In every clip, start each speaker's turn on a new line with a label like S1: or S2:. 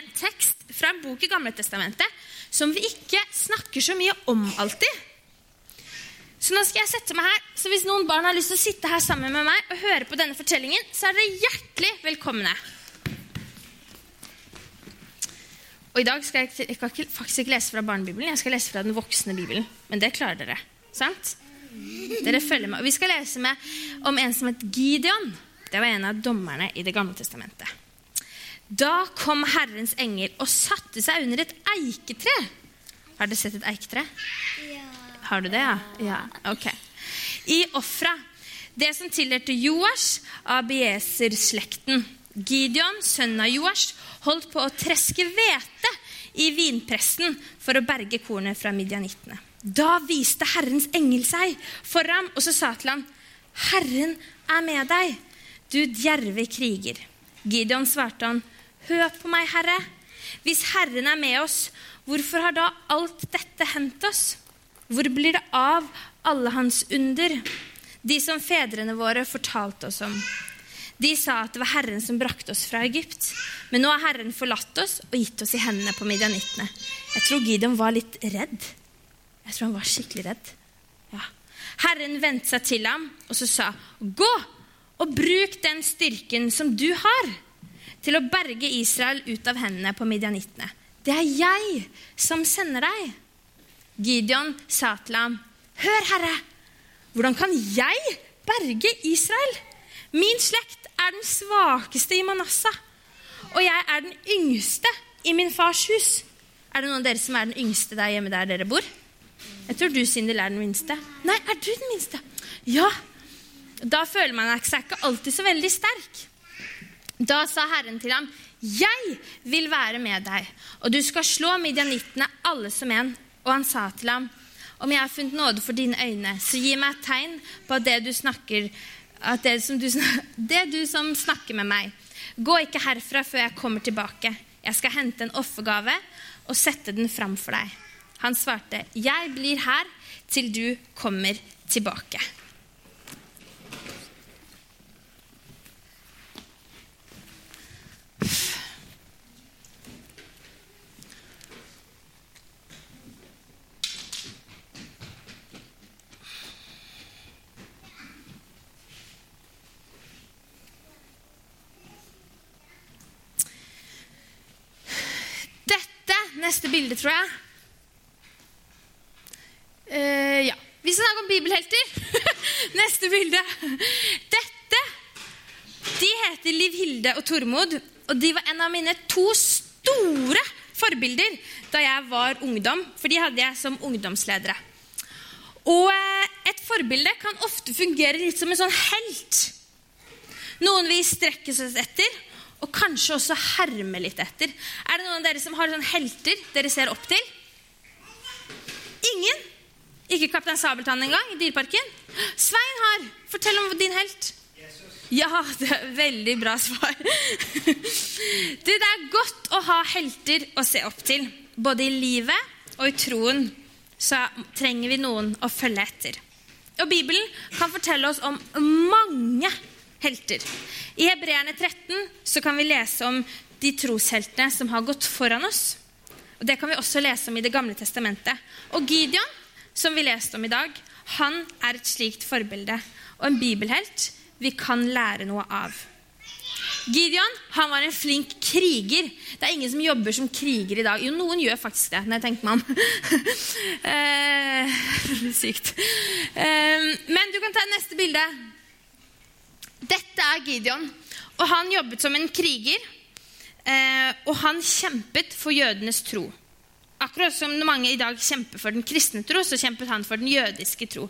S1: en tekst fra en bok i Gamle Testamentet som vi ikke snakker så mye om alltid. Så nå skal jeg sette meg her, så hvis noen barn har lyst til å sitte her sammen med meg og høre på denne fortellingen, så er dere hjertelig velkomne. Og i dag skal jeg, jeg skal faktisk ikke lese fra barnebibelen, jeg skal lese fra den voksne bibelen. Men det klarer dere, sant? Dere følger med. Og vi skal lese med om en som het Gideon. Det var en av dommerne i Det gamle testamentet. Da kom Herrens engel og satte seg under et eiketre. Har dere sett et eiketre?
S2: Ja.
S1: Har du det, ja? Ja, ok. I Ofra, det som tilhørte Joash av Bieser-slekten. Gideon, sønnen av Joash, holdt på å treske hvete i vinpressen for å berge kornet fra midjanittene. Da viste Herrens engel seg for ham, og så sa til ham, Herren er med deg, du djerve kriger. Gideon svarte han, Hør på meg, Herre. Hvis Herren er med oss, hvorfor har da alt dette hendt oss? Hvor blir det av alle hans under, de som fedrene våre fortalte oss om? De sa at det var Herren som brakte oss fra Egypt. Men nå har Herren forlatt oss og gitt oss i hendene på midjanittene. Jeg tror Gideon var litt redd. Jeg tror han var skikkelig redd. Ja. Herren vendte seg til ham og så sa, Gå og bruk den styrken som du har, til å berge Israel ut av hendene på midjanittene. Det er jeg som sender deg. Gideon sa til ham, Hør, Herre, hvordan kan jeg berge Israel? Min slekt er den svakeste i Manasseh, og jeg er den yngste i min fars hus. Er det noen av dere som er den yngste der hjemme der dere bor? Jeg tror du, Sindel, er den minste. Nei, er du den minste? Ja. Da føler man seg ikke alltid så veldig sterk. Da sa Herren til ham, Jeg vil være med deg, og du skal slå midjanittene alle som en. Og han sa til ham, Om jeg har funnet nåde for dine øyne, så gi meg et tegn på at det du snakker at det, som du, det du som snakker med meg. Gå ikke herfra før jeg kommer tilbake. Jeg skal hente en offergave og sette den fram for deg. Han svarte, Jeg blir her til du kommer tilbake. Dette neste bilde, tror jeg. Uh, ja. Vi skal snakke om bibelhelter. neste bilde. Dette De heter Liv Hilde og Tormod, og de var en av mine to store forbilder da jeg var ungdom, for de hadde jeg som ungdomsledere. Og eh, et forbilde kan ofte fungere litt som en sånn helt. Noen vi strekker oss etter, og kanskje også herme litt etter. Er det noen av dere som har sånne helter dere ser opp til? Ingen? Ikke Kaptein Sabeltann engang i Dyreparken? Svein har. Fortell om din helt. Ja, det er veldig bra svar. Du, det er godt å ha helter å se opp til. Både i livet og i troen så trenger vi noen å følge etter. Og Bibelen kan fortelle oss om mange helter. I Hebreerne 13 så kan vi lese om de trosheltene som har gått foran oss. Og Det kan vi også lese om i Det gamle testamentet. Og Gideon, som vi leste om i dag, han er et slikt forbilde og en bibelhelt vi kan lære noe av. Gideon han var en flink kriger. Det er ingen som jobber som kriger i dag. Jo, noen gjør faktisk det, når jeg tenker meg om. eh, sykt. Eh, men du kan ta neste bilde. Dette er Gideon, og han jobbet som en kriger. Eh, og han kjempet for jødenes tro. Akkurat som mange i dag kjemper for den kristne tro, så kjempet han for den jødiske tro.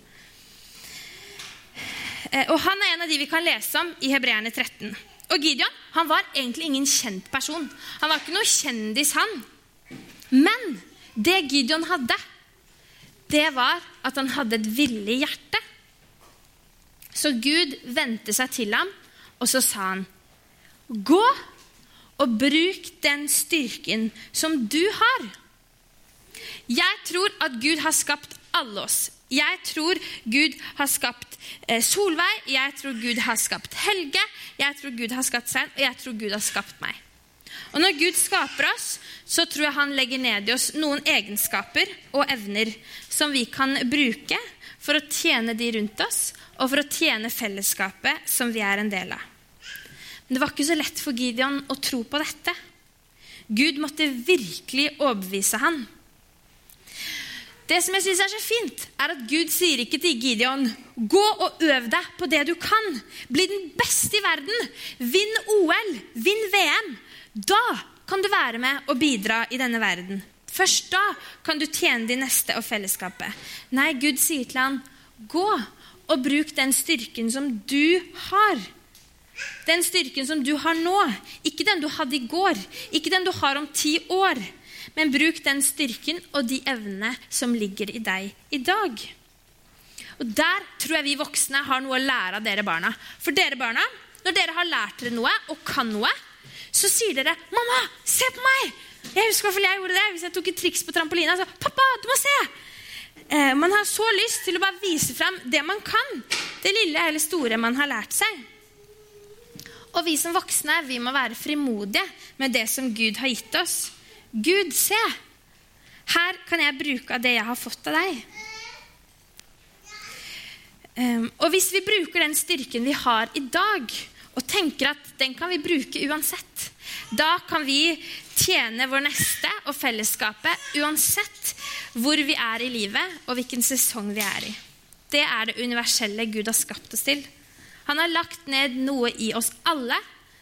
S1: Eh, og Han er en av de vi kan lese om i Hebreerne 13. Og Gideon han var egentlig ingen kjent person. Han var ikke noe kjendis, han. Men det Gideon hadde, det var at han hadde et villig hjerte. Så Gud vendte seg til ham, og så sa han, Gå og bruk den styrken som du har. Jeg tror at Gud har skapt alle oss. Jeg tror Gud har skapt eh, Solveig, jeg tror Gud har skapt Helge, jeg tror Gud har skapt Svein, og jeg tror Gud har skapt meg. Og når Gud skaper oss, så tror jeg han legger ned i oss noen egenskaper og evner som vi kan bruke for å tjene de rundt oss, og for å tjene fellesskapet som vi er en del av. Men det var ikke så lett for Gideon å tro på dette. Gud måtte virkelig overbevise han. Det som jeg synes er så fint, er at Gud sier ikke til Gideon gå og øv deg på det du kan. Bli den beste i verden. Vinn OL. Vinn VM. Da kan du være med og bidra i denne verden. Først da kan du tjene de neste og fellesskapet. Nei, Gud sier til ham, gå og bruk den styrken som du har. Den styrken som du har nå. Ikke den du hadde i går. Ikke den du har om ti år. Men bruk den styrken og de evnene som ligger i deg i dag. Og Der tror jeg vi voksne har noe å lære av dere barna. For dere barna, når dere har lært dere noe og kan noe, så sier dere 'Mamma, se på meg!' Jeg husker fall jeg gjorde det hvis jeg tok et triks på trampolina. Så, 'Pappa, du må se!' Eh, man har så lyst til å bare vise frem det man kan. Det lille eller store man har lært seg. Og vi som voksne vi må være frimodige med det som Gud har gitt oss. Gud, se! Her kan jeg bruke av det jeg har fått av deg. Um, og hvis vi bruker den styrken vi har i dag, og tenker at den kan vi bruke uansett. Da kan vi tjene vår neste og fellesskapet uansett hvor vi er i livet og hvilken sesong vi er i. Det er det universelle Gud har skapt oss til. Han har lagt ned noe i oss alle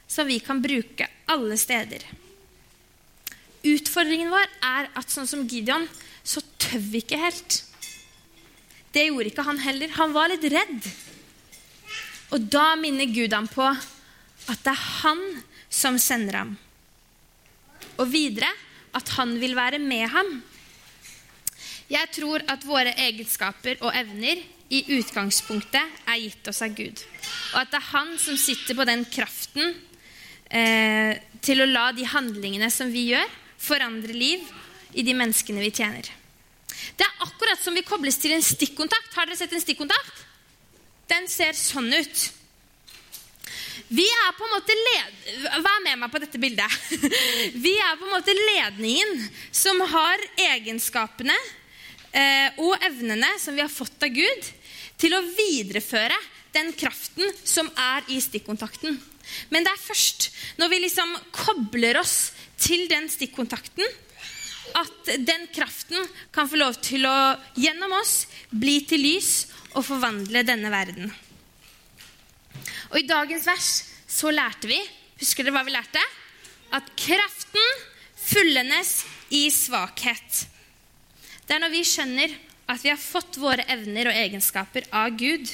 S1: som vi kan bruke alle steder. Utfordringen vår er at sånn som Gideon, så tør vi ikke helt. Det gjorde ikke han heller. Han var litt redd. Og da minner Gud ham på at det er han som sender ham. Og videre at han vil være med ham. Jeg tror at våre egenskaper og evner i utgangspunktet er gitt oss av Gud. Og at det er han som sitter på den kraften eh, til å la de handlingene som vi gjør, forandre liv i de menneskene vi tjener. Det er akkurat som vi kobles til en stikkontakt. Har dere sett en stikkontakt? Den ser sånn ut. Vi er på en måte led... Vær med meg på dette bildet. Vi er på en måte ledningen som har egenskapene eh, og evnene som vi har fått av Gud, til å videreføre den kraften som er i stikkontakten. Men det er først når vi liksom kobler oss til den stikkontakten, at den kraften kan få lov til å gjennom oss bli til lys og forvandle denne verden. Og I dagens vers så lærte vi Husker dere hva vi lærte? At kraften fullendes i svakhet. Det er når vi skjønner at vi har fått våre evner og egenskaper av Gud,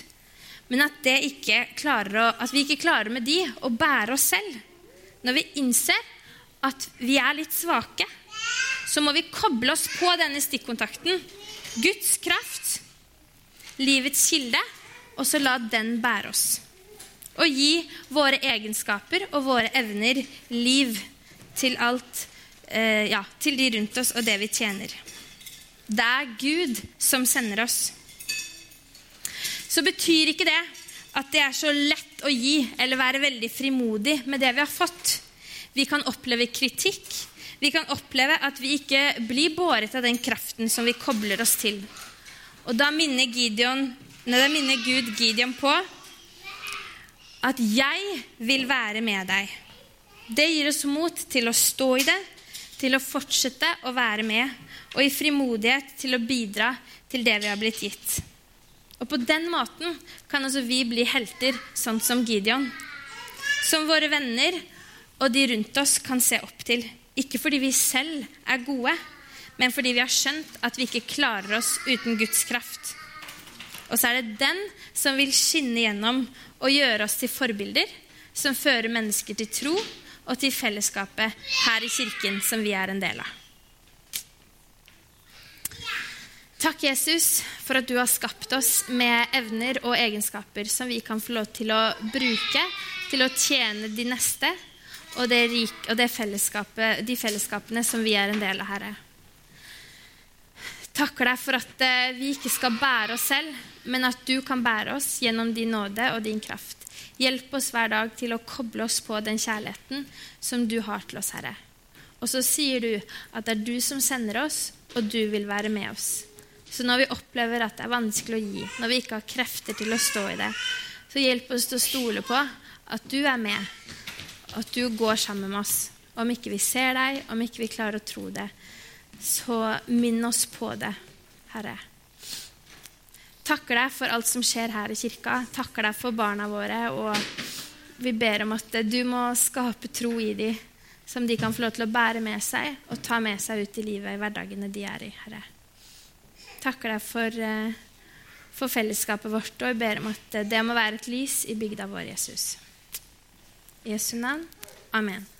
S1: men at, ikke å, at vi ikke klarer med de å bære oss selv. Når vi innser at vi er litt svake, så må vi koble oss på denne stikkontakten. Guds kraft, livets kilde, og så la den bære oss. Og gi våre egenskaper og våre evner liv til alt, eh, ja, til de rundt oss og det vi tjener. Det er Gud som sender oss. Så betyr ikke det at det er så lett å gi eller være veldig frimodig med det vi har fått. Vi kan oppleve kritikk. Vi kan oppleve at vi ikke blir båret av den kraften som vi kobler oss til. Og da minner, Gideon, da minner Gud Gideon på at 'jeg vil være med deg'. Det gir oss mot til å stå i det, til å fortsette å være med, og i frimodighet til å bidra til det vi har blitt gitt. Og på den måten kan også vi bli helter, sånn som Gideon. Som våre venner og de rundt oss kan se opp til. Ikke fordi vi selv er gode, men fordi vi har skjønt at vi ikke klarer oss uten Guds kraft. Og så er det den som vil skinne gjennom og gjøre oss til forbilder, som fører mennesker til tro og til fellesskapet her i kirken som vi er en del av. Takk, Jesus, for at du har skapt oss med evner og egenskaper som vi kan få lov til å bruke til å tjene de neste og, det rik, og det fellesskapet, de fellesskapene som vi er en del av, Herre. Takker deg for at eh, vi ikke skal bære oss selv, men at du kan bære oss gjennom din nåde og din kraft. Hjelp oss hver dag til å koble oss på den kjærligheten som du har til oss, Herre. Og så sier du at det er du som sender oss, og du vil være med oss. Så når vi opplever at det er vanskelig å gi, når vi ikke har krefter til å stå i det, så hjelp oss til å stole på at du er med, at du går sammen med oss. Om ikke vi ser deg, om ikke vi klarer å tro det, så minn oss på det, Herre. Takker deg for alt som skjer her i kirka. Takker deg for barna våre. Og vi ber om at du må skape tro i dem, som de kan få lov til å bære med seg og ta med seg ut i livet i hverdagene de er i, Herre. Takker deg for, eh, for fellesskapet vårt, og jeg ber om at det må være et lys i bygda vår, Jesus. Jesu navn. Amen.